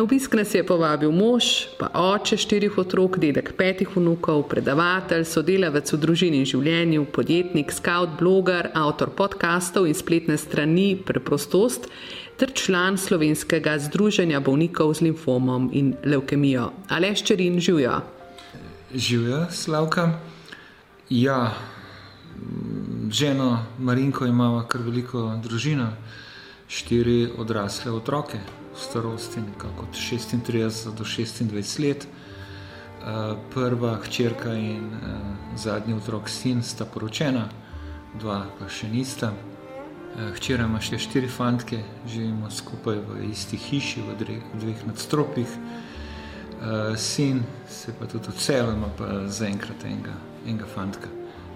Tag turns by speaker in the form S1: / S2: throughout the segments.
S1: Na obisk nas je povabil mož, pa oče štirih otrok, dedek petih vnukov, predavatelj, sodelavec v družini in življenju, podjetnik, scout, bloger, avtor podkastov in spletne strani Preprostost ter član slovenskega združenja bolnikov z limfomom in leukemijo. Aleš Čerin živijo.
S2: Živijo, Slavka. Ja, ženo Marinko imamo kar veliko družino, štiri odrasle otroke starosti, nekako od 36 do 26 let. Uh, prva hčerka in uh, zadnji otrok, sin, sta poročena, dva pa še nista. Uh, hčera ima še štiri fantke, živimo skupaj v isti hiši, v dveh, nadstropjih. Sin se pa tudi odselil, ima pa zaenkrat enega, enega fantka.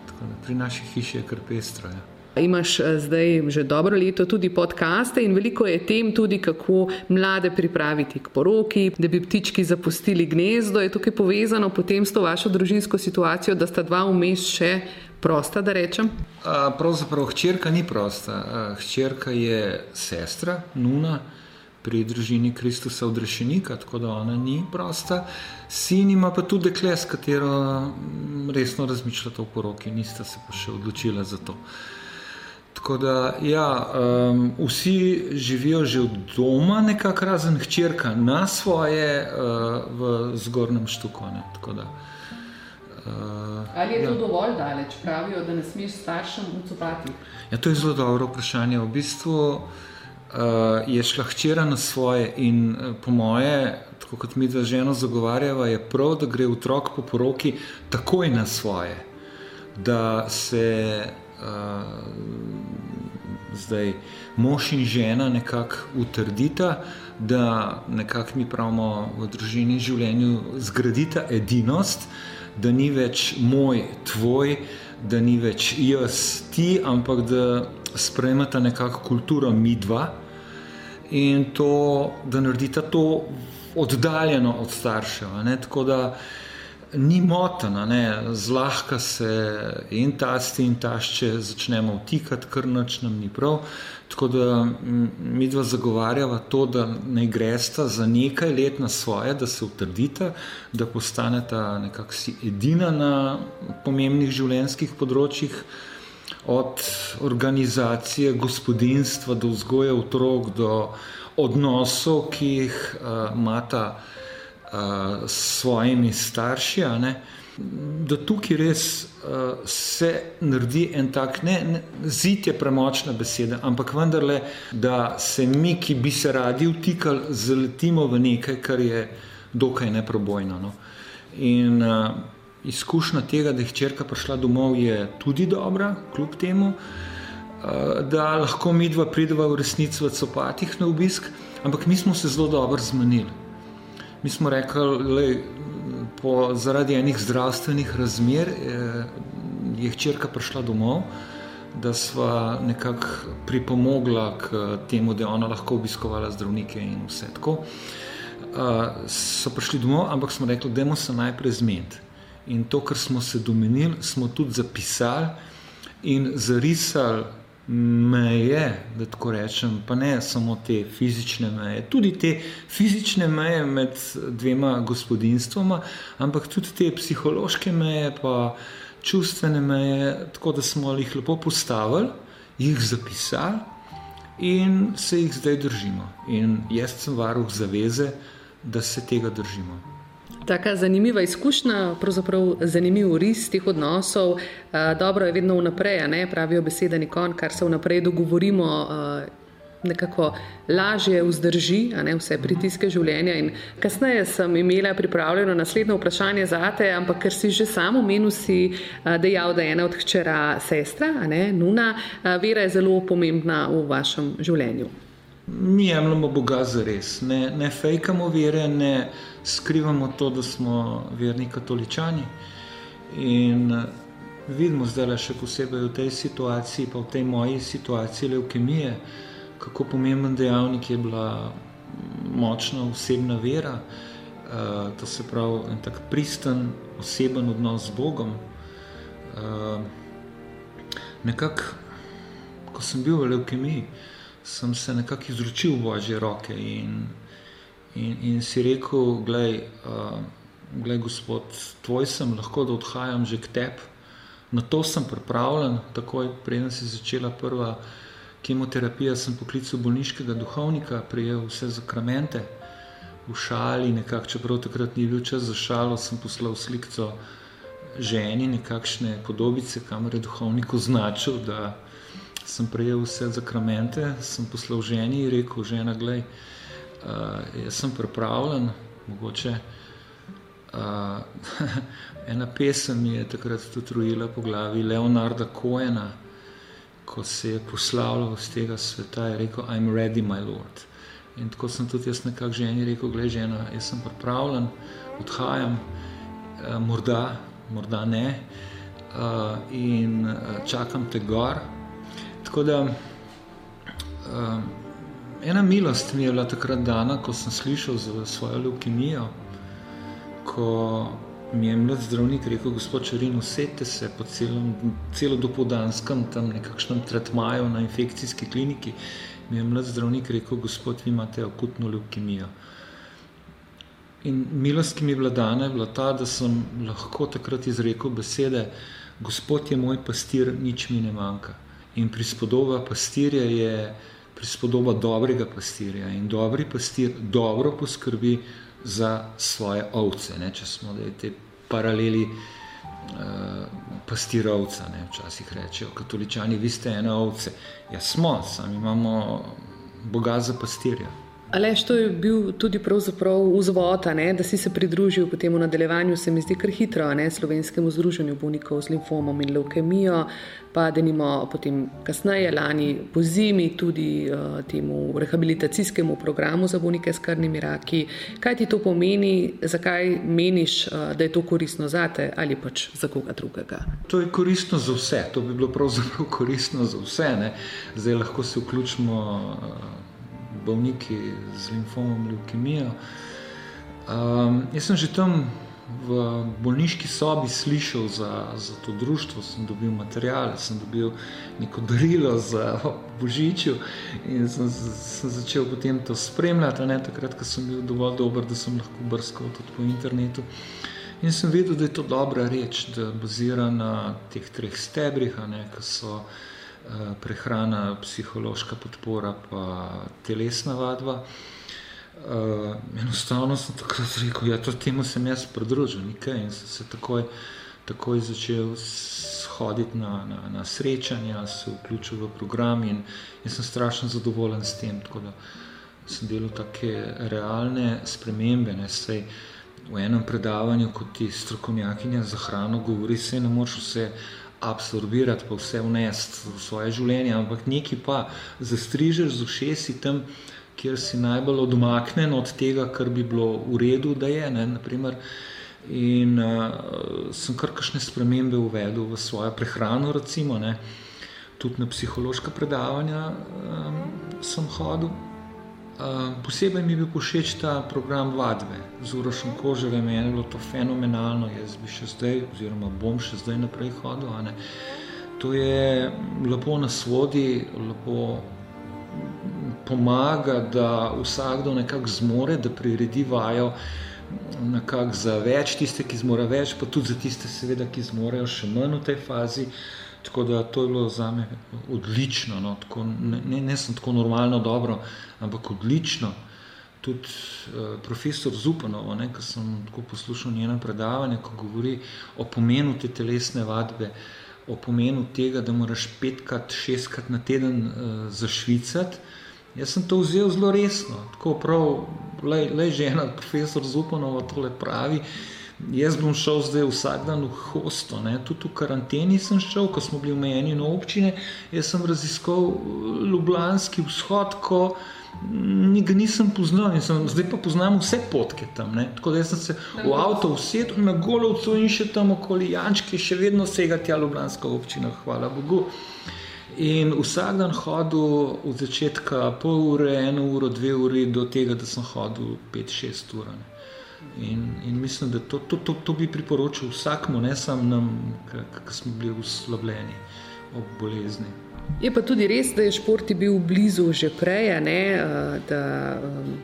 S2: Tako da pri naši hiši je kar pestro. Ja.
S1: Imaš eh, zdaj že dobro leto tudi podkaste in veliko je tem tudi, kako mlade pripraviti k poroki, da bi ptički zapustili gnezdo. Je tukaj povezano potem s to vašo družinsko situacijo, da sta dva vmes še prosta, da rečem?
S2: Pravzaprav hčerka ni prosta. Hčerka je sestra, nuna. Pri družini Kristusa odrešenika, tako da ona ni prosta. Sin ima pa tudi dekle, s katero mm, resno razmišljata o poroki, nista se pa še odločila za to. Uh, Tako da, ja, um, vsi živijo že od doma, nekako razen hčerka, na svoje, uh, v zgornjem štuku.
S1: Da, uh, Ali je ja. to dovolj daleč, pravijo, da ne smeš staršem ucopati?
S2: Ja, to je zelo dobro vprašanje. V bistvu uh, je šla hčera na svoje in uh, po moje, tako kot mi dva žena zagovarjava, je prav, da gre otrok po poroki takoj na svoje. Da se zdaj mož in žena nekako utrdita, da nekako mi pravimo v družini življenju zgradita edinost, da ni več moj, tvoj, da ni več jaz, ti, ampak da sprejmeta nekako kulturo mi dva in to, da naredita to oddaljeno od staršev. Tako da ni motena, zlahka se in tasti in tašče začnemo vtikati, kar noč nam ni prav. Tako da mi dva zagovarjava to, da ne gresta za nekaj let na svoje, da se utrdita, da postaneta nekako si edina na pomembnih življenjskih področjih, od organizacije gospodinstva do vzgoja otrok, do odnosov, ki jih uh, imata s svojimi starši. Da tukaj res uh, se naredi en tak, ne, ne zid je premočna beseda, ampak vendarle, da se mi, ki bi se radi vtikali, zaletimo v nekaj, kar je dokaj neprobojno. No. In uh, izkušnja tega, da je hčerka prišla domov, je tudi dobra, kljub temu, uh, da lahko mi dva prideva v resnici v copatih na obisk, ampak mi smo se zelo dobro zmenili. Mi smo rekli, da zaradi enih zdravstvenih razmer je, je hčerka prišla domov, da sva nekako pripomogla k temu, da je ona lahko obiskovala zdravnike in vse tako. Uh, so prišli domov, ampak smo rekli, da je se najprej zmed. In to, kar smo se domenili, smo tudi zapisali in zarisali meje, da tako rečem, pa ne samo te fizične meje, tudi te fizične meje med dvema gospodinstvoma, ampak tudi te psihološke meje, pa čustvene meje, tako da smo jih lepo postavili, jih zapisali in se jih zdaj držimo. In jaz sem varuh zaveze, da se tega držimo.
S1: Taka zanimiva izkušnja, pravzaprav zanimiv ris teh odnosov. Dobro je vedno vnaprej, ne pravijo besede nikon, kar se vnaprej dogovorimo. nekako lažje vzdrži ne, vse pritiske življenja. In kasneje sem imela pripravljeno naslednje vprašanje za te, ampak ker si že samo menu si dejal, da je ena od hčera sestra, ne, Nuna, vera je zelo pomembna v vašem življenju.
S2: Mi jemljemo Boga za res, ne, ne fejkamo vere, ne skrivamo to, da smo verni katoličani. In vidimo zdaj še posebej v tej situaciji, pa v tej moji situaciji leukemije, kako pomemben dejavnik je bila močna osebna vera, uh, to se pravi en tak pristen, oseben odnos z Bogom. Uh, nekako, ko sem bil v leukemiji, sem se nekako izročil v Božje roke in, in, in si rekel, gledaj, uh, gledaj, gospod, tvoj sem, lahko da odhajam že k tebi. Na to sem pripravljen, takoj preden se je začela prva kemoterapija, sem poklical bolniškega duhovnika, prijel vse zakramente v šali, nekako, čeprav takrat ni bil čas za šalo, sem poslal slikco ženi, nekakšne podobice, kamor je duhovnik označil, da sem prejel vse zakramente, sem poslal ženi in rekel, žena, glej, uh, jaz sem pripravljen, mogoče Uh, ena pesem mi je takrat tudi rojila po glavi, Leonarda Coena, ko se je poslavljal z tega sveta in rekel: I'm ready, my lord. In tako sem tudi jaz nekako ženi rekel: Glej, žena, jaz sem pripravljen, odhajam, uh, morda, morda ne, uh, in uh, čakam te gor. Tako da uh, ena milost mi je bila takrat dana, ko sem slišal za svojo leukemijo ko mi je mlad zdravnik rekel, gospod Čerin, usedite se po celom, celo dopodanskem tam nekakšnem tretmaju na infekcijski kliniki, mi je mlad zdravnik rekel, gospod, vi imate akutno leukemijo. In milost, ki mi je bila dana, je bila ta, da sem lahko takrat izrekel besede, gospod je moj pastir, nič mi ne manjka. In prispodoba pastirja je prispodoba dobrega pastirja. In dobri pastir dobro poskrbi za svoje ovce. Ne? Če smo da te paraleli uh, pastirovca, ne? včasih rečejo, katoličani, vi ste ena ovce. Ja, smo, sami imamo Boga za pastirja.
S1: Alež, to je bil tudi vzvod, da si se pridružil potem v nadaljevanju, se mi zdi kar hitro, ne, slovenskemu združenju bolnikov z limfomom in leukemijo, pa da nimo potem kasneje, lani po zimi, tudi uh, temu rehabilitacijskemu programu za bolnike s krvnimi raki. Kaj ti to pomeni, zakaj meniš, uh, da je to koristno za te ali pač za koga drugega?
S2: To je koristno za vse, to bi bilo pravzaprav koristno za vse. Ne. Zdaj lahko se vključimo. Uh, bolniki z limfomom, leukemijo. Um, jaz sem že tam v bolniški sobi slišal za, za to društvo, sem dobil materiale, sem dobil neko darilo za božičjo in sem, sem začel potem to spremljati. Ne, takrat, ko sem bil dovolj dober, da sem lahko brskal tudi po internetu. In sem vedel, da je to dobra reč, da bazira na teh treh stebrih, ki so prehrana, psihološka podpora, pa telesna vadba. Uh, enostavno sem takrat rekel, da ja, temu sem jaz pridružil nekaj in sem se takoj, takoj začel hoditi na, na, na srečanja, se vključil v program in, in sem strašno zadovoljen s tem. Tako da sem delal take realne spremembe. Ne, sej, v enem predavanju, kot ti strokovnjakinja za hrano govori, se ne moreš vse absorbirati, pa vse vnesti v svoje življenje, ampak nekaj pa zastrižeš z ušesi tam, kjer si najbolj odmaknen od tega, kar bi bilo v redu, da je. Ne, naprimer, in uh, sem kar kakšne spremembe uvedel v svojo prehrano, recimo, ne, tudi na psihološka predavanja um, sem hodil. Uh, posebej mi je bil všeč ta program vadbe z Urošem meni je bilo to fenomenalno, jaz bi še zdaj, oziroma bom še zdaj naprej hodil. To je lepo nas vodi, lepo pomaga, da vsakdo nekako zmore, da priredi vajo nekako za več, tiste, ki zmore več, pa tudi za tiste, seveda, ki zmorejo še manj v tej fazi. Tako da to je bilo za me odlično, no, tako, ne, ne sem tako normalno dobro, ampak odlično. Tudi uh, profesor Zupanov, ki sem tako poslušal njeno predavanje, ko govori o pomenu te telesne vadbe, o pomenu tega, da moraš petkrat, šestkrat na teden uh, zašvicati Jaz sem to vzel zelo resno, tako prav, le žena, profesor Zupanov, tole pravi. Jaz bom šel zdaj vsak dan v hosto, ne? tudi v karanteni sem šel, ko smo bili omejeni na občine. Jaz sem raziskal Ljubljanski vzhod, ko ga nisem poznal in sem, zdaj pa poznam vse potke tam. Ne? Tako da sem se v avto usedel na golovcu in še tam okoli Jančke, še vedno sega tja Ljubljanska občina, hvala Bogu. In vsak dan hodil od začetka pol ure, eno uro, dve uri, do tega, da sem hodil pet, šest ur. In, in mislim, da to, to, to, to bi priporočil vsakmu, ne samo nam, ki smo bili uslabljeni ob bolezni.
S1: Je pa tudi res, da je šport bil blizu že prej, ne, da um,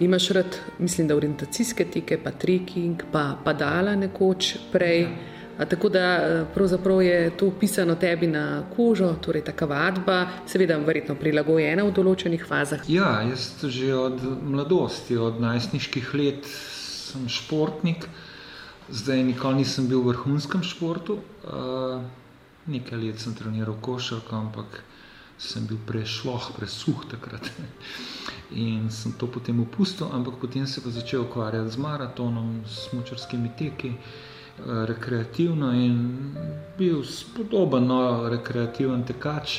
S1: imaš rad, mislim, da orientacijske tike, pa trekking, pa padala nekoč prej. Ja. A tako da pravzaprav je to pisano tebi na kožo, torej ta vadba, seveda, verjetno prilagojena v določenih fazah.
S2: Ja, jaz že od mladosti, od najstniških let sem športnik, zdaj nikoli nisem bil v vrhunskem športu. Uh, nekaj let sem treniral košarko, ampak sem bil prešloh, presuh takrat. In sem to potem opustil, ampak potem se pa začel ukvarjati z maratonom, s smočarskimi teki rekreativno in bil spodoben, no, rekreativen tekač.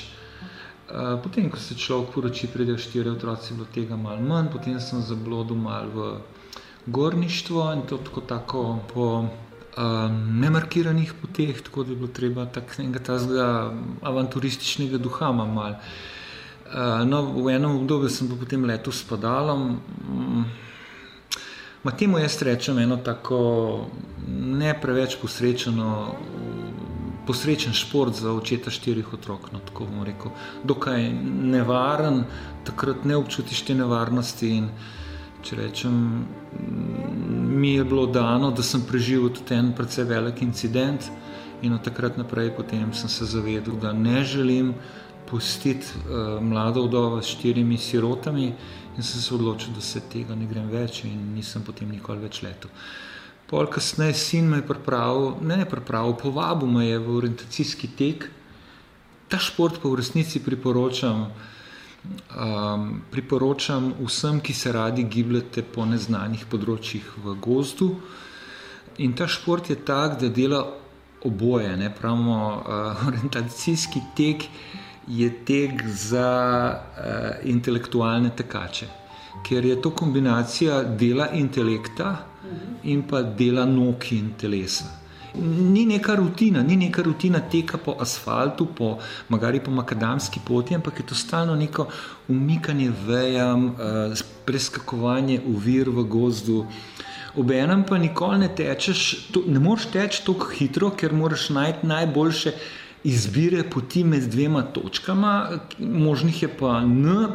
S2: Eh, potem, ko se človek poroči, pridejo štiri otroci, bilo tega malo manj, potem sem zablodil malo v gorništvo in to tako, tako po um, nemarkiranih poteh, tako da je bilo treba takega tazga avanturističnega duha malo. Uh, no, v enem obdobju sem pa potem letel s padalom. Um, Ma temu jaz rečem eno tako ne preveč posrečeno, posrečen šport za očeta štirih otrok. No, tako bom rekel, dokaj nevaren, takrat ne občutiš te nevarnosti. In, če rečem, mi je bilo dano, da sem preživel tudi en precej velik incident, in od takrat naprej sem se zavedel, da ne želim pustiti uh, mlado vdovo s štirimi sirotami. In sem se odločil, da se tega ne grem več, in nisem potem nikoli več letel. Pol kasneje sin me je pripravil, ne je pripravil, povabil me je v orientacijski tek. Ta šport pa v resnici priporočam, um, priporočam vsem, ki se radi gibljete po neznanih področjih v gozdu. In ta šport je tak, da dela oboje. Ne? Pravimo, uh, orientacijski tek je tek za uh, intelektualne tekače, ker je to kombinacija dela intelekta in pa dela nog in telesa. Ni neka rutina, ni neka rutina teka po asfaltu, po, magari po makadamski poti, ampak je to stalno neko umikanje vejam, uh, preskakovanje uvir v gozdu. Obenem pa nikoli ne tečeš, to, ne moreš teči tako hitro, ker moraš najti najboljše izbire poti med dvema točkama, možnih je pa n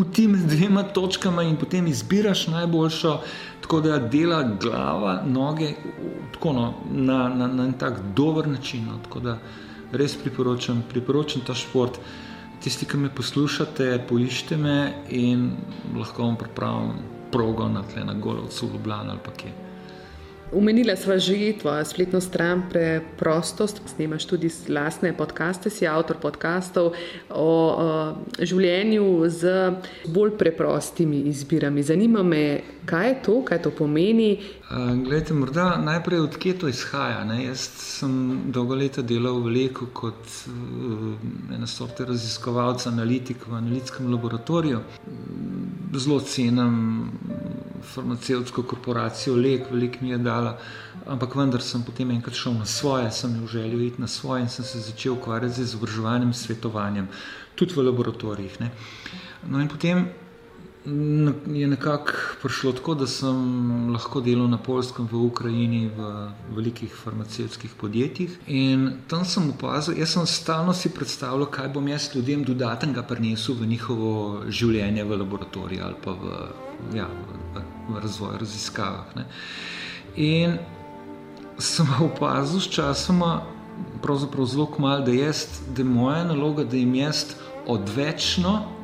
S2: poti med dvema točkama in potem izbiraš najboljšo, tako da dela glava, noge tako, no, na, na, na en tak dober način. No, tako da res priporočam, priporočam ta šport. Tisti, ki me poslušate, poiščite me in lahko vam pripravim progo na tle na Golovcu, Ljubljana ali pa kje.
S1: Umenila sva že tvojo spletno stran Preprostost, snimaš tudi lastne podcaste, si avtor podkastov o, o življenju z bolj preprostimi izbirami. Zanima me, kaj je to, kaj to pomeni.
S2: Glede, morda najprej odkje to izhaja. Ne? Jaz sem dolgo leta delal v Leku kot uh, ena sorte raziskovalca, analitik v analitskem laboratoriju. Zelo cenim farmacevtsko korporacijo Lek, veliko mi je dala, ampak vendar sem potem enkrat šel na svoje, sem imel željo iti na svoje in sem se začel ukvarjati z izobraževanjem, svetovanjem, tudi v laboratorijih. Ne. No in potem je nekako prišlo tako, da sem lahko delal na Polskem, v Ukrajini, v velikih farmacevtskih podjetjih. In tam sem opazil, jaz sem stalno si predstavljal, kaj bom jaz ljudem dodatnega prinesel v njihovo življenje v laboratoriju ali pa v, ja, v, v razvoju, raziskavah. Ne. In sem opazil s časoma, pravzaprav zelo malo, da, da je moja naloga, da jim jaz odvečno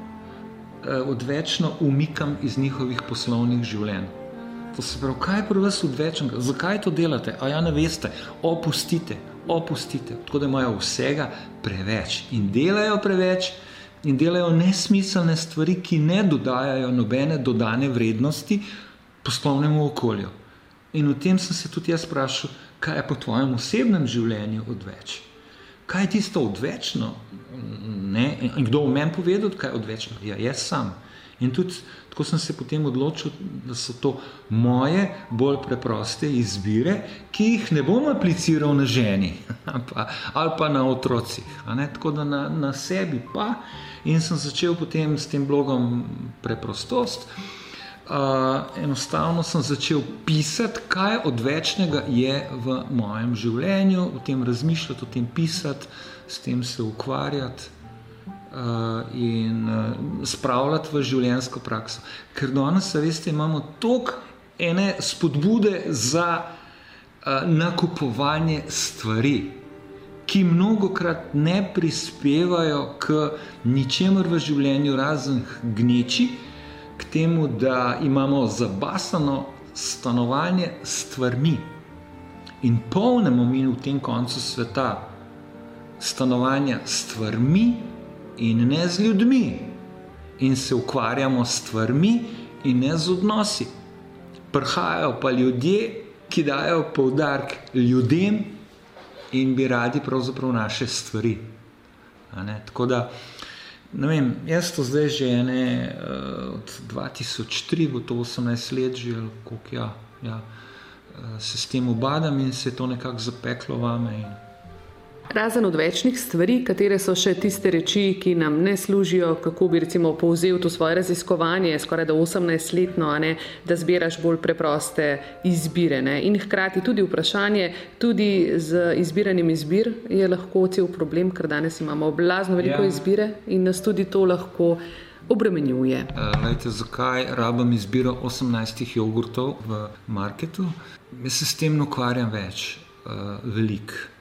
S2: odvečno umikam iz njihovih poslovnih življenj. To se pravi, kaj je pri vas odvečnega, zakaj to delate? A ja ne veste, opustite, opustite. Tako da imajo vsega preveč in delajo preveč, in delajo nesmiselne stvari, ki ne dodajajo nobene dodane vrednosti poslovnemu okolju. In v tem sem se tudi jaz vprašal, kaj je po tvojem osebnem življenju odveč. Kaj je tisto odvečno? Ne? In kdo v meni povedal, kaj je odvečno? Ja, jaz sam. In tudi tako sem se potem odločil, da so to moje bolj preproste izbire, ki jih ne bom apliciral na ženi ali pa na otrocih. Tako da na, na sebi pa. In sem začel potem s tem blogom Preprostost. Uh, enostavno sem začel pisati, kaj odvečnega je v mojem življenju, o tem razmišljati, o tem pisati, s tem se ukvarjati uh, in uh, spravljati v življenjsko prakso. Ker danes, veste, imamo toliko ene spodbude za uh, nakupovanje stvari, ki mnogo krat ne prispevajo k ničemer v življenju, razen gneči k temu, da imamo zabasano stanovanje s stvarmi in polnemo mi v tem koncu sveta stanovanja s stvarmi in ne z ljudmi, in se ukvarjamo s stvarmi in ne z odnosi. Prihajajo pa ljudje, ki dajo poudarek ljudem in bi radi pravzaprav naše stvari. Tako da. Ne vem, jaz to zdaj že ene, uh, od 2003, bo to 18 let že, koliko ja, ja, uh, se s tem obadam in se je to nekako zapeklo vame. In,
S1: Razen od večnih stvari, katere so še tiste reči, ki nam ne služijo, kako bi recimo povzel to svoje raziskovanje, skoraj da 18-letno, da zbiraš bolj preproste izbire. Ne? In hkrati tudi vprašanje, tudi z izbiranjem izbir je lahko cel problem, ker danes imamo blazno veliko ja. izbire in nas tudi to lahko. Obremenjuje.
S2: Uh, lejte, zakaj rabim izbiro 18 jogurtov v marketu? Jaz se s tem ukvarjam več, uh, veliko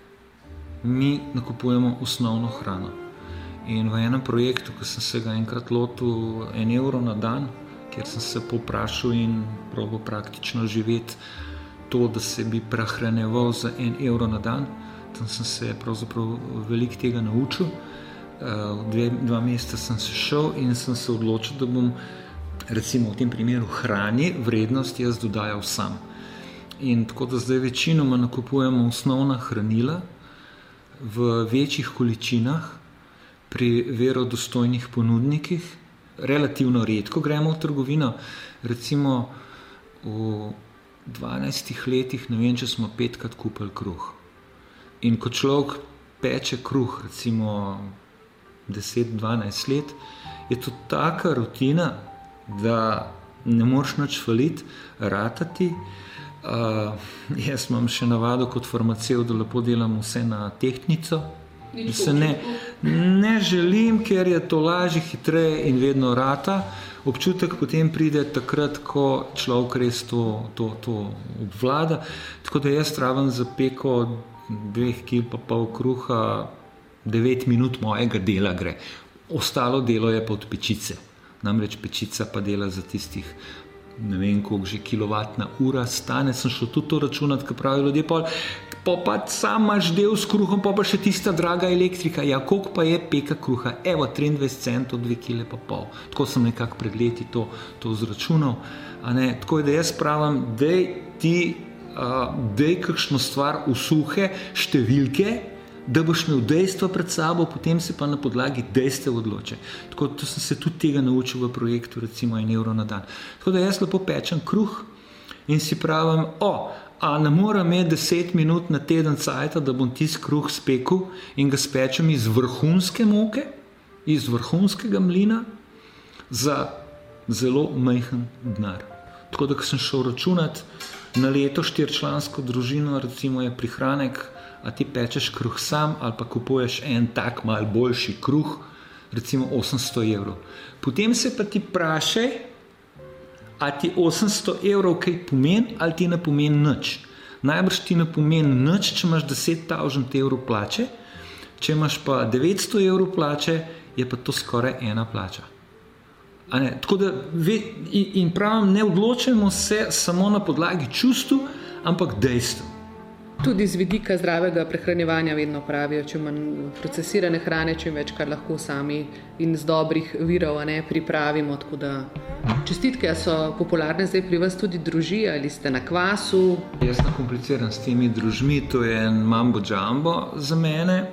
S2: mi nakupujemo osnovno hrano. In v enem projektu, ki sem se ga enkrat lotil, en evro na dan, kjer sem se poprašal in probo praktično živeti to, da se bi prehranjeval za en evro na dan, tam sem se pravzaprav veliko tega naučil. Uh, dve, dva meseca sem se šel in sem se odločil, da bom, recimo v tem primeru, hrani vrednost jaz dodajal sam. In tako da zdaj večinoma nakupujemo osnovna hranila, v večjih količinah, pri verodostojnih ponudnikih. Relativno redko gremo v trgovino, recimo v 12 letih, ne vem, če smo petkrat kupili kruh. In ko človek peče kruh, recimo 10-12 let, je to taka rutina, da ne moreš več faliti, ratati. Uh, jaz imam še navado kot farmaceut, da lepo delam vse na tehtnico. Ne, ne želim, ker je to lažje, hitreje in vedno rata. Občutek potem pride takrat, ko človek res to, to, to obvlada. Tako da jaz pravim za peko dveh kil pa pol kruha, devet minut mojega dela gre. Ostalo delo je pod pečice. Namreč pečica pa dela za tistih ne vem, koliko že kilovatna ura stane, sem šel tudi to računati, kaj pravijo ljudje. Pa, pa, pa sam imaš del s kruhom, pa, pa še tista draga elektrika. Ja, koliko pa je peka kruha? Evo, 23 centov, 2 kile pa pol. Tako sem nekako pred leti to, to zračunal. Tako je, da jaz pravim, da ti. Uh, da je kakšno stvar v suhe številke, da boš imel dejstva pred sabo, potem se pa na podlagi dejstev odloči. Tako da sem se tudi tega naučil v projektu, recimo en evro na dan. Tako da jaz lepo pečem kruh in si pravim, o, a ne morem imeti deset minut na teden cajt, da bom tisti kruh spekel in ga spečem iz vrhunske moke, iz vrhunskega mlina za zelo majhen denar. Tako da, ko sem šel računati na leto štirčlansko družino, recimo je prihranek a ti pečeš kruh sam ali pa kupuješ en tak mal boljši kruh, recimo 800 evrov. Potem se pa ti vprašaj, a ti 800 evrov kaj pomeni ali ti ne pomeni nič. Najbrž ti ne pomeni nič, če imaš 10.000 evrov plače, če imaš pa 900 evrov plače, je pa to skoraj ena plača. Tako da, in pravim, ne odločimo se samo na podlagi čustv, ampak dejstev.
S1: Tudi z vidika zdravega prehranevanja vedno pravijo, če manj procesirane hrane, čim več kar lahko sami in z dobrih virov ne, pripravimo. Čestitke so popularne zdaj pri vas tudi druži ali ste na kvasu.
S2: Jaz sem kompliciran s temi družmi, to je en mambo džambo za mene.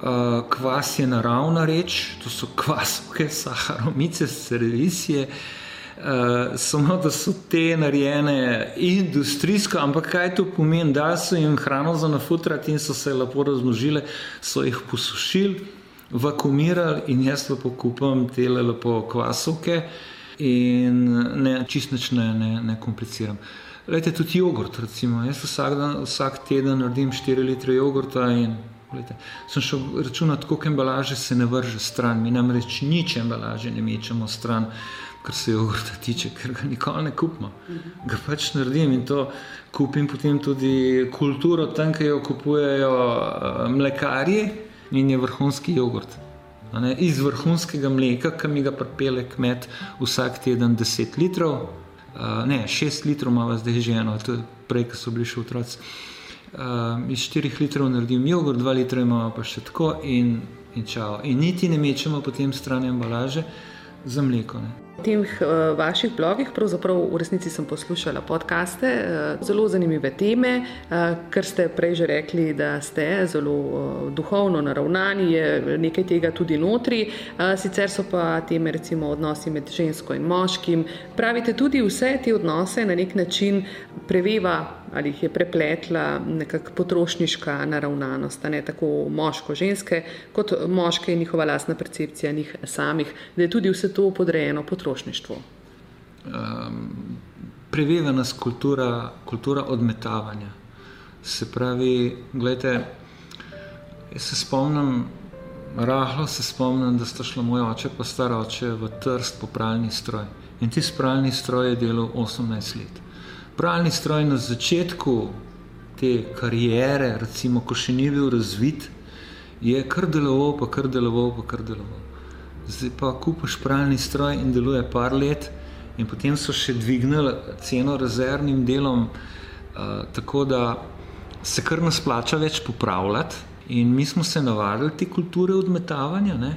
S2: Uh, kvas je naravna reč, to so kvasovke, saharomice, servisije. Uh, samo da so te narejene industrijsko, ampak kaj to pomeni, da so jim hrano za nafutrati in so se lepo razmnožile, so jih posušili, vakumirali in jaz lepo kupam te lepo kvasovke in ne, čist nič ne, ne, ne kompliciram. Lejte, tudi jogurt, recimo. Jaz vsak, dan, vsak teden naredim 4 litre jogurta in Glede, sem šel računati, koliko embalaže se ne vrže stran. Mi namreč nič embalaže ne mečemo stran, kar se jogurta tiče, ker ga nikoli ne kupimo. Ga pač naredim in to kupim potem tudi kulturo, tam, ki jo kupujejo uh, mlekarji in je vrhunski jogurt. Iz vrhunskega mleka, ki mi ga pripelje kmet vsak teden 10 litrov, uh, ne 6 litrov, ima zdaj že eno, to je prej, ko so bili še otroci. Um, iz 4 litrov naredim jogurt, 2 litra imamo pa še tako in, in čau. In niti ne mečemo potem stran embalaže za mleko. Ne.
S1: Teh uh, vaših blogih, pravzaprav v resnici sem poslušala podkaste, uh, zelo zanimive teme, uh, ker ste prej že rekli, da ste zelo uh, duhovno naravnani, je nekaj tega tudi notri, sicer so pa teme, recimo odnosi med žensko in moškim. Pravite tudi vse te odnose na nek način preveva ali jih je prepletla nekakšna potrošniška naravnanost, ne tako moško-ženske, kot moške in njihova lastna percepcija njih samih, da je tudi vse to podrejeno potrošništvu. Um,
S2: preveva nas kultura, kultura odmetavanja. Se pravi, gledajte, jaz se spomnim, rahlo se spomnim, da sta šla moj oče pa star oče v trst po pralni stroj. In ti spralni stroj je delal 18 let pralni stroj na začetku te karijere, recimo, ko še ni bil razvit, je kar deloval, pa kar deloval, pa kar deloval. Zdaj pa kupiš pralni stroj in deluje par let, in potem so še dvignili ceno rezervnim delom, uh, tako da se kar nas plača več popravljati. In mi smo se navadili te kulture odmetavanja, ne?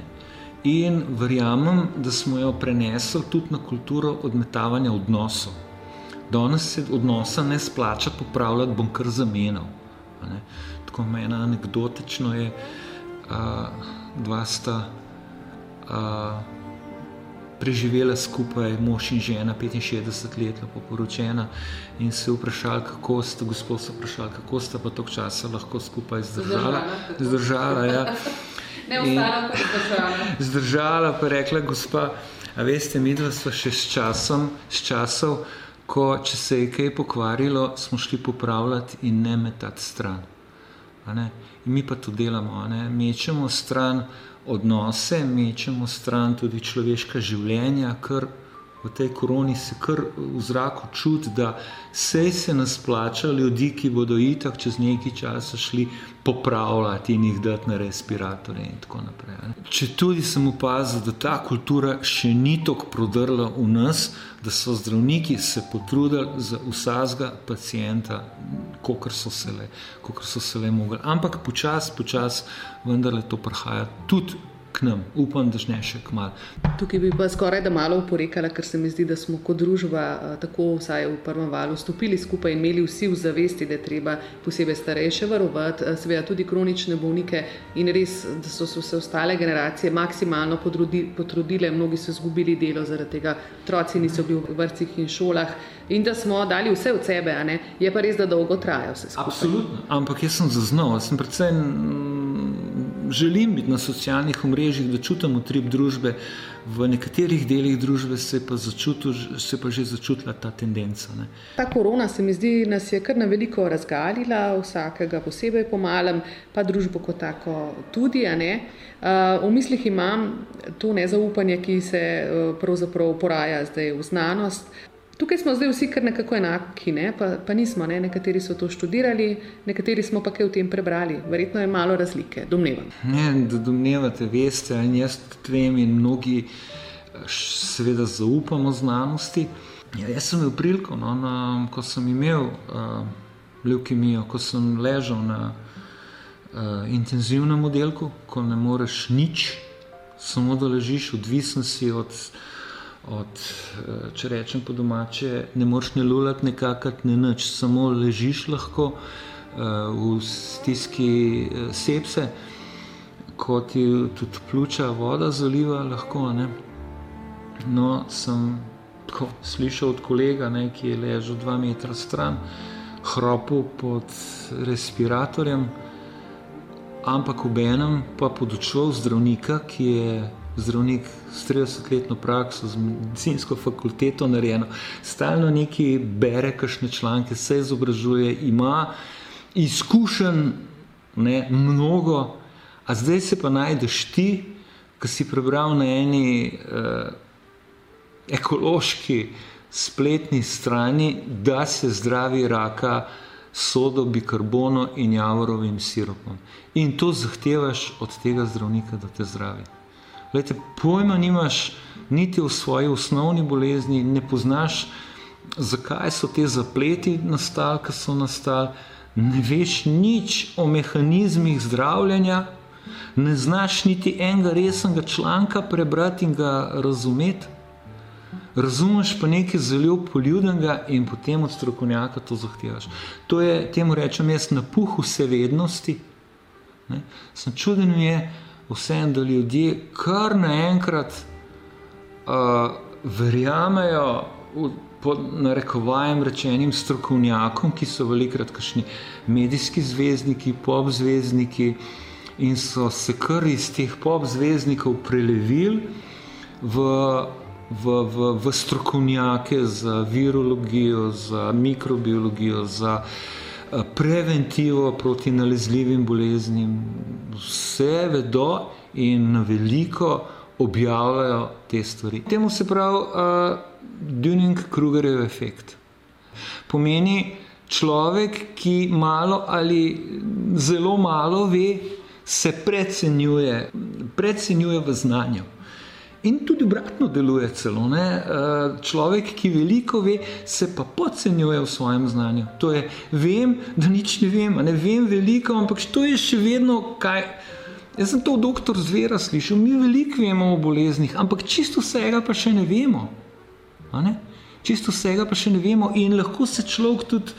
S2: in verjamem, da smo jo prenesli tudi na kulturo odmetavanja odnosov danes se odnosa ne splača popravljati, bom kar zamenjal. Tako meni anekdotično je, da dva sta a, preživela skupaj, mož in žena, 65 let, lepo poročena, in se vprašali, kako sta, gospod so vprašali, kako sta pa tok časa lahko skupaj zdržala. Zdržala, ja.
S1: Ne ostala, pa zdržala.
S2: Zdržala, pa rekla gospa, a veste, mi dva sva še s časom, s časov, ko če se je kaj pokvarilo, smo šli popravljati in ne metati stran. In mi pa to delamo, mečemo stran odnose, mečemo stran tudi človeška življenja, kar v tej koroni se kar v zraku čuti, da sej se nas plača ljudi, ki bodo itak čez nekaj časa šli popravljati in jih dati na respiratore in tako naprej. Če tudi sem opazil, da ta kultura še ni tako prodrla v nas, da so zdravniki se potrudili za vsakega pacijenta, kot so se le, so se le mogli. Ampak počasi, počasi vendarle to prihaja tudi k nam. Upam, da ne še k malu.
S1: Tukaj bi pa skoraj da malo uporekala, ker se mi zdi, da smo kot družba eh, tako vsaj v prvem valu stopili skupaj in imeli vsi v zavesti, da je treba posebej starejše varovati, eh, seveda tudi kronične bolnike in res, da so se ostale generacije maksimalno potrudile, mnogi so izgubili delo zaradi tega, otroci niso bili v vrtcih in šolah in da smo dali vse od sebe, je pa res, da dolgo traja vse skupaj.
S2: Absolutno, ampak jaz sem zaznal, sem predvsem želim biti na socialnih omrežjih, da čutim utrip družbe, v nekaterih delih družbe se pa, začutil, se pa že začutila ta tendenca. Ne.
S1: Ta korona se mi zdi, nas je kar na veliko razgalila, vsakega posebej pomalem, pa družbo kot tako tudi. Uh, v mislih imam to nezaupanje, ki se uh, pravzaprav poraja zdaj v znanost. Tukaj smo zdaj vsi kar nekako enaki, ne? pa, pa nismo. Ne? Nekateri so to študirali, nekateri smo pa kaj v tem prebrali. Verjetno je malo razlike, domnevam.
S2: Ne, da domnevate, veste, in jaz tvem in mnogi eh, seveda zaupamo znanosti. Ja, jaz sem imel priliko, no, na, ko sem imel uh, leukemijo, ko sem ležal na uh, intenzivnem oddelku, ko ne moreš nič, samo da ležiš, odvisen si od, od uh, če rečem po domače, ne moreš ne lulati, nekakati ne nič, samo ležiš lahko uh, v stiski uh, sepse, ko ti tudi pljuča voda zaliva, lahko. Ne? No, sem tako slišal od kolega, ne, ki je ležal dva metra stran, hropil pod respiratorjem, ampak ob enem pa pod očjo zdravnika, ki je zdravnik s 30-letno prakso, z medicinsko fakulteto narejeno, stalno neki bere, kakšne članke, se izobražuje, ima izkušen ne, mnogo, a zdaj se pa najdeš ti, ki si prebral na eni. Uh, ekološki spletni strani, da se zdravi raka sodo, bikarbono in javorovim sirupom. In to zahtevaš od tega zdravnika, da te zdravi. Lejte, pojma nimaš niti v svoji osnovni bolezni, ne poznaš, zakaj so te zapleti nastali, ki so nastali, ne veš nič o mehanizmih zdravljenja, ne znaš niti enega resnega članka prebrati in ga razumeti razumeš pa nekaj zelo poljudnega in potem od strokovnjaka to zahtevaš. To je, temu rečem jaz, napuh vsevednosti. Ne? Sem čuden je vsem, da ljudje kar naenkrat uh, verjamejo v, pod narekovajem rečenim strokovnjakom, ki so velikrat kašni medijski zvezdniki, pop zvezdniki in so se kar iz teh pop zvezdnikov prelevili v v, v, v strokovnjake za virologijo, za mikrobiologijo, za eh, preventivo proti nalezljivim boleznim. Vse vedo in veliko objavljajo te stvari. Temu se pravi uh, Dunning-Krugerjev efekt. Pomeni človek, ki malo ali zelo malo ve, se precenjuje, precenjuje v znanju. In tudi obratno deluje celo. Ne? Eh, človek, ki veliko ve, se pa podcenjuje v svojem znanju. To je, vem, da nič ne vem, ne vem veliko, ampak to je še vedno kaj. Jaz sem to od doktor Zvera slišal, mi veliko vemo o boleznih, ampak čisto vsega pa še ne vemo. Ne? Čisto vsega pa še ne vemo, in lahko se človek tudi,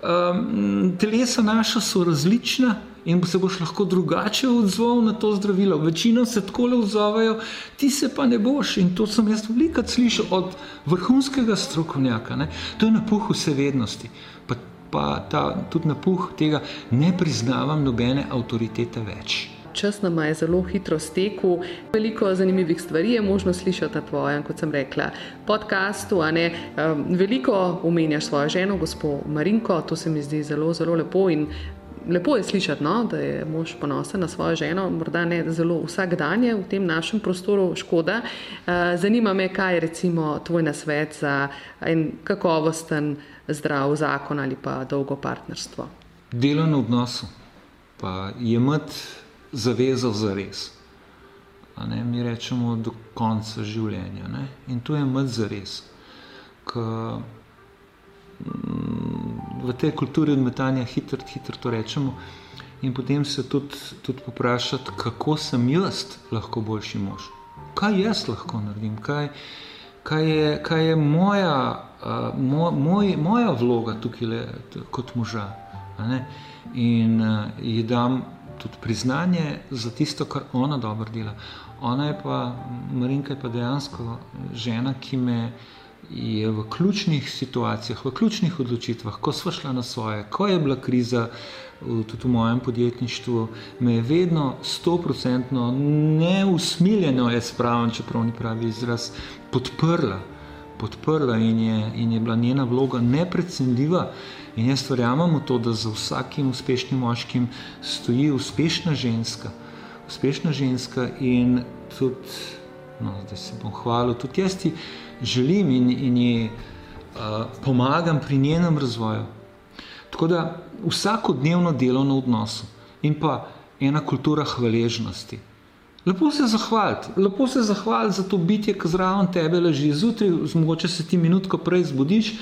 S2: um, telesa naša so različna, in se boš lahko drugače odzval na to zdravilo. Večino se tako le odzovejo, ti se pa ne boš. In to sem jaz veliko slišal od vrhunskega strokovnjaka. Ne? To je napuh vsevednosti. Pa, pa ta, tudi napuh tega ne priznavam nobene avtoritete več.
S1: Čas nam je zelo hitro stekel. Veliko zanimivih stvari je možno slišati na tvojem, kot sem rekla, podkastu. Veliko omenjaš svojo ženo, gospod Marinko, to se mi zdi zelo, zelo lepo in lepo je slišati, no, da je mož ponosen na svojo ženo, morda ne zelo vsakdanje v tem našem prostoru, škoda. Eh, zanima me, kaj je recimo tvoj nasvet za en kakovosten, zdrav zakon ali pa dolgo partnerstvo.
S2: Delo na odnosu, pa je imeti zavezo za res. Ne, mi rečemo do konca življenja. Ne? In to je imeti za res v tej kulturi odmetanja hitro, hitro to rečemo. In potem se tudi, tudi poprašati, kako sem jaz lahko boljši mož. Kaj jaz lahko naredim, kaj, kaj, je, kaj je moja, uh, moj, moja vloga tukaj le, kot moža. In uh, ji dam tudi priznanje za tisto, kar ona dobro dela. Ona je pa, Marinka je pa dejansko žena, ki me je v ključnih situacijah, v ključnih odločitvah, ko smo šli na svoje, ko je bila kriza, tudi v mojem podjetništvu, me je vedno stoprocentno neusmiljeno, jaz pravim, čeprav ni pravi izraz, podprla. Podprla in je, in je bila njena vloga neprecenljiva. In jaz verjamem v to, da za vsakim uspešnim moškim stoji uspešna ženska. Uspešna ženska in tudi, no, zdaj se bom hvalil, tudi jaz ti želim in, in ji uh, pomagam pri njenem razvoju. Tako da vsakodnevno delo na odnosu in pa ena kultura hvaležnosti. Lepo se zahvaliti, lepo se zahvaliti za to bitje, ki zraven tebe leži zjutraj, mogoče se ti minutko prej zbudiš,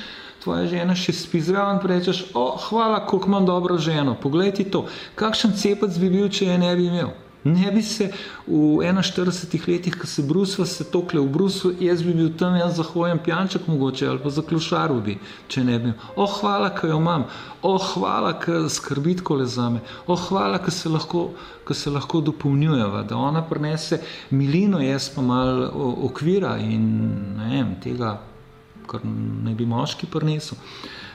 S2: tvoja žena še spi zraven, rečeš, oh, hvala, koliko imam dobro ženo. Poglej ti to, kakšen cepec bi bil, če je ne bi imel. Ne bi se v 41 letih, ko se Brusva se tokle v Bruslu, jaz bi bil tam, jaz zahojen pijanček mogoče ali pa za klušaru bi, če ne bi. O, hvala, ko jo imam, o, hvala, ko skrbit kole za me, o, hvala, ko se lahko, ko se lahko dopolnjujeva, da ona prinese milino, jaz pa mal okvira in ne vem, tega, kar ne bi moški prinesel. Uh,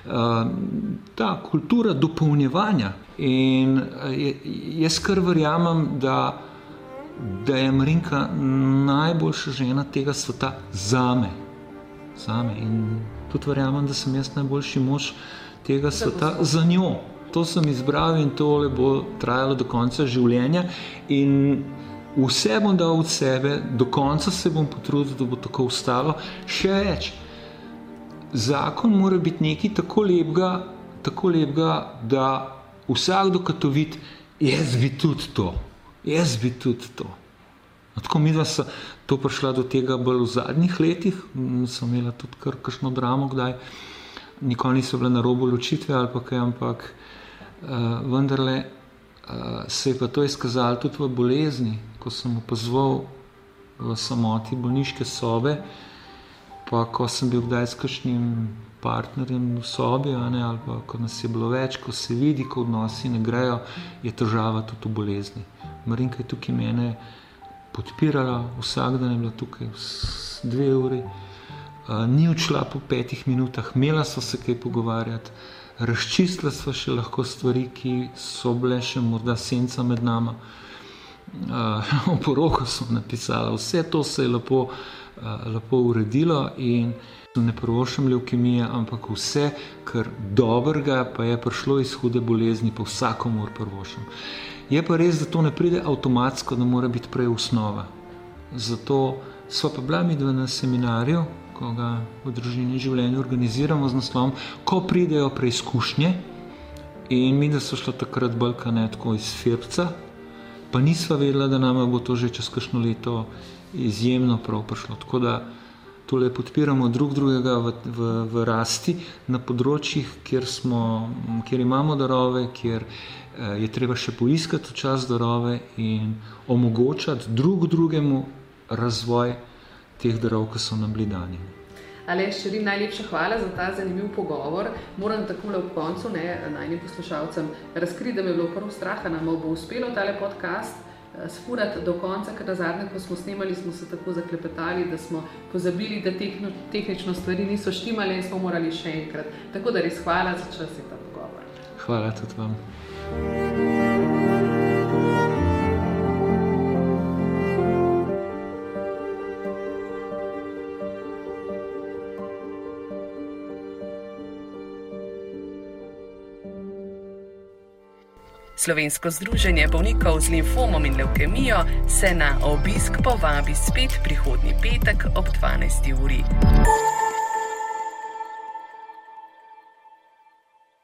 S2: ta kultura dopolnjevanja In eh, jaz kar verjamem, da, da je Marinka najboljša žena tega sveta za me. za me. In tudi verjamem, da sem jaz najboljši mož tega sveta za njo. To sem izbral in to bo trajalo do konca življenja. In vse bom dal od sebe, do konca se bom potrudil, da bo tako ostalo. Še več, zakon mora biti nekaj tako lepega, tako lepega da vsakdo, ki to vidi, jaz bi tudi to, jaz bi tudi to. No, tako mi, da so to prišla do tega bolj v zadnjih letih, sem imela tudi kar kakšno dramo, kdaj nikoli niso bile na robu ločitve ali pa kaj, ampak uh, vendarle uh, se je pa to izkazalo tudi v bolezni, ko sem opazoval v samoti bolniške sobe, pa ko sem bil kdaj s kakšnim partnerjem v sobi, ne, ali pa ko nas je bilo več, ko se vidi, ko odnosi ne grejo, je težava tudi v bolezni. Marinka je tukaj mene podpirala, vsak dan je bila tukaj dve uri, uh, ni odšla po petih minutah, imela so se kaj pogovarjati, razčistila sva še lahko stvari, ki so bile še morda senca med nama. Uh, o poroku sem napisala, vse to se je lepo, lepo uredilo in Ne prvošam leukemije, ampak vse, kar dobrega, pa je prišlo iz hude bolezni, pa vsakomor prvošam. Je pa res, da to ne pride avtomatsko, da mora biti prej osnova. Zato smo pa bila mi dva na seminarju, ko ga v družini življenja organiziramo z naslovom, ko pridejo preizkušnje. In mi, da so šlo takrat bolj kanetko iz Firca, pa nisva vedela, da nam bo to že čez kakšno leto izjemno prav prišlo. Tako da tole podpiramo drug drugega v, v, v rasti na področjih, kjer, smo, kjer imamo darove, kjer eh, je treba še poiskati čas darove in omogočati drug drugemu razvoj teh darov, ki so nam bili dani.
S1: Ali še rim najlepša hvala za ta zanimiv pogovor. Moram tako ob koncu najnim poslušalcem razkriti, da mi je bilo prvo strah, nam bo uspelo tale podcast. Eh, sfurati do konca, ker na zadnje, ko smo snemali, smo se tako zaklepetali, da smo pozabili, da tehno, tehnično stvari niso štimale in smo morali še enkrat. Tako da res hvala za čas in ta pogovor.
S2: Hvala tudi vam.
S1: Slovensko združenje bolnikov z limfomom in leukemijo se na obisk povabi spet prihodnji petek ob 12. uri.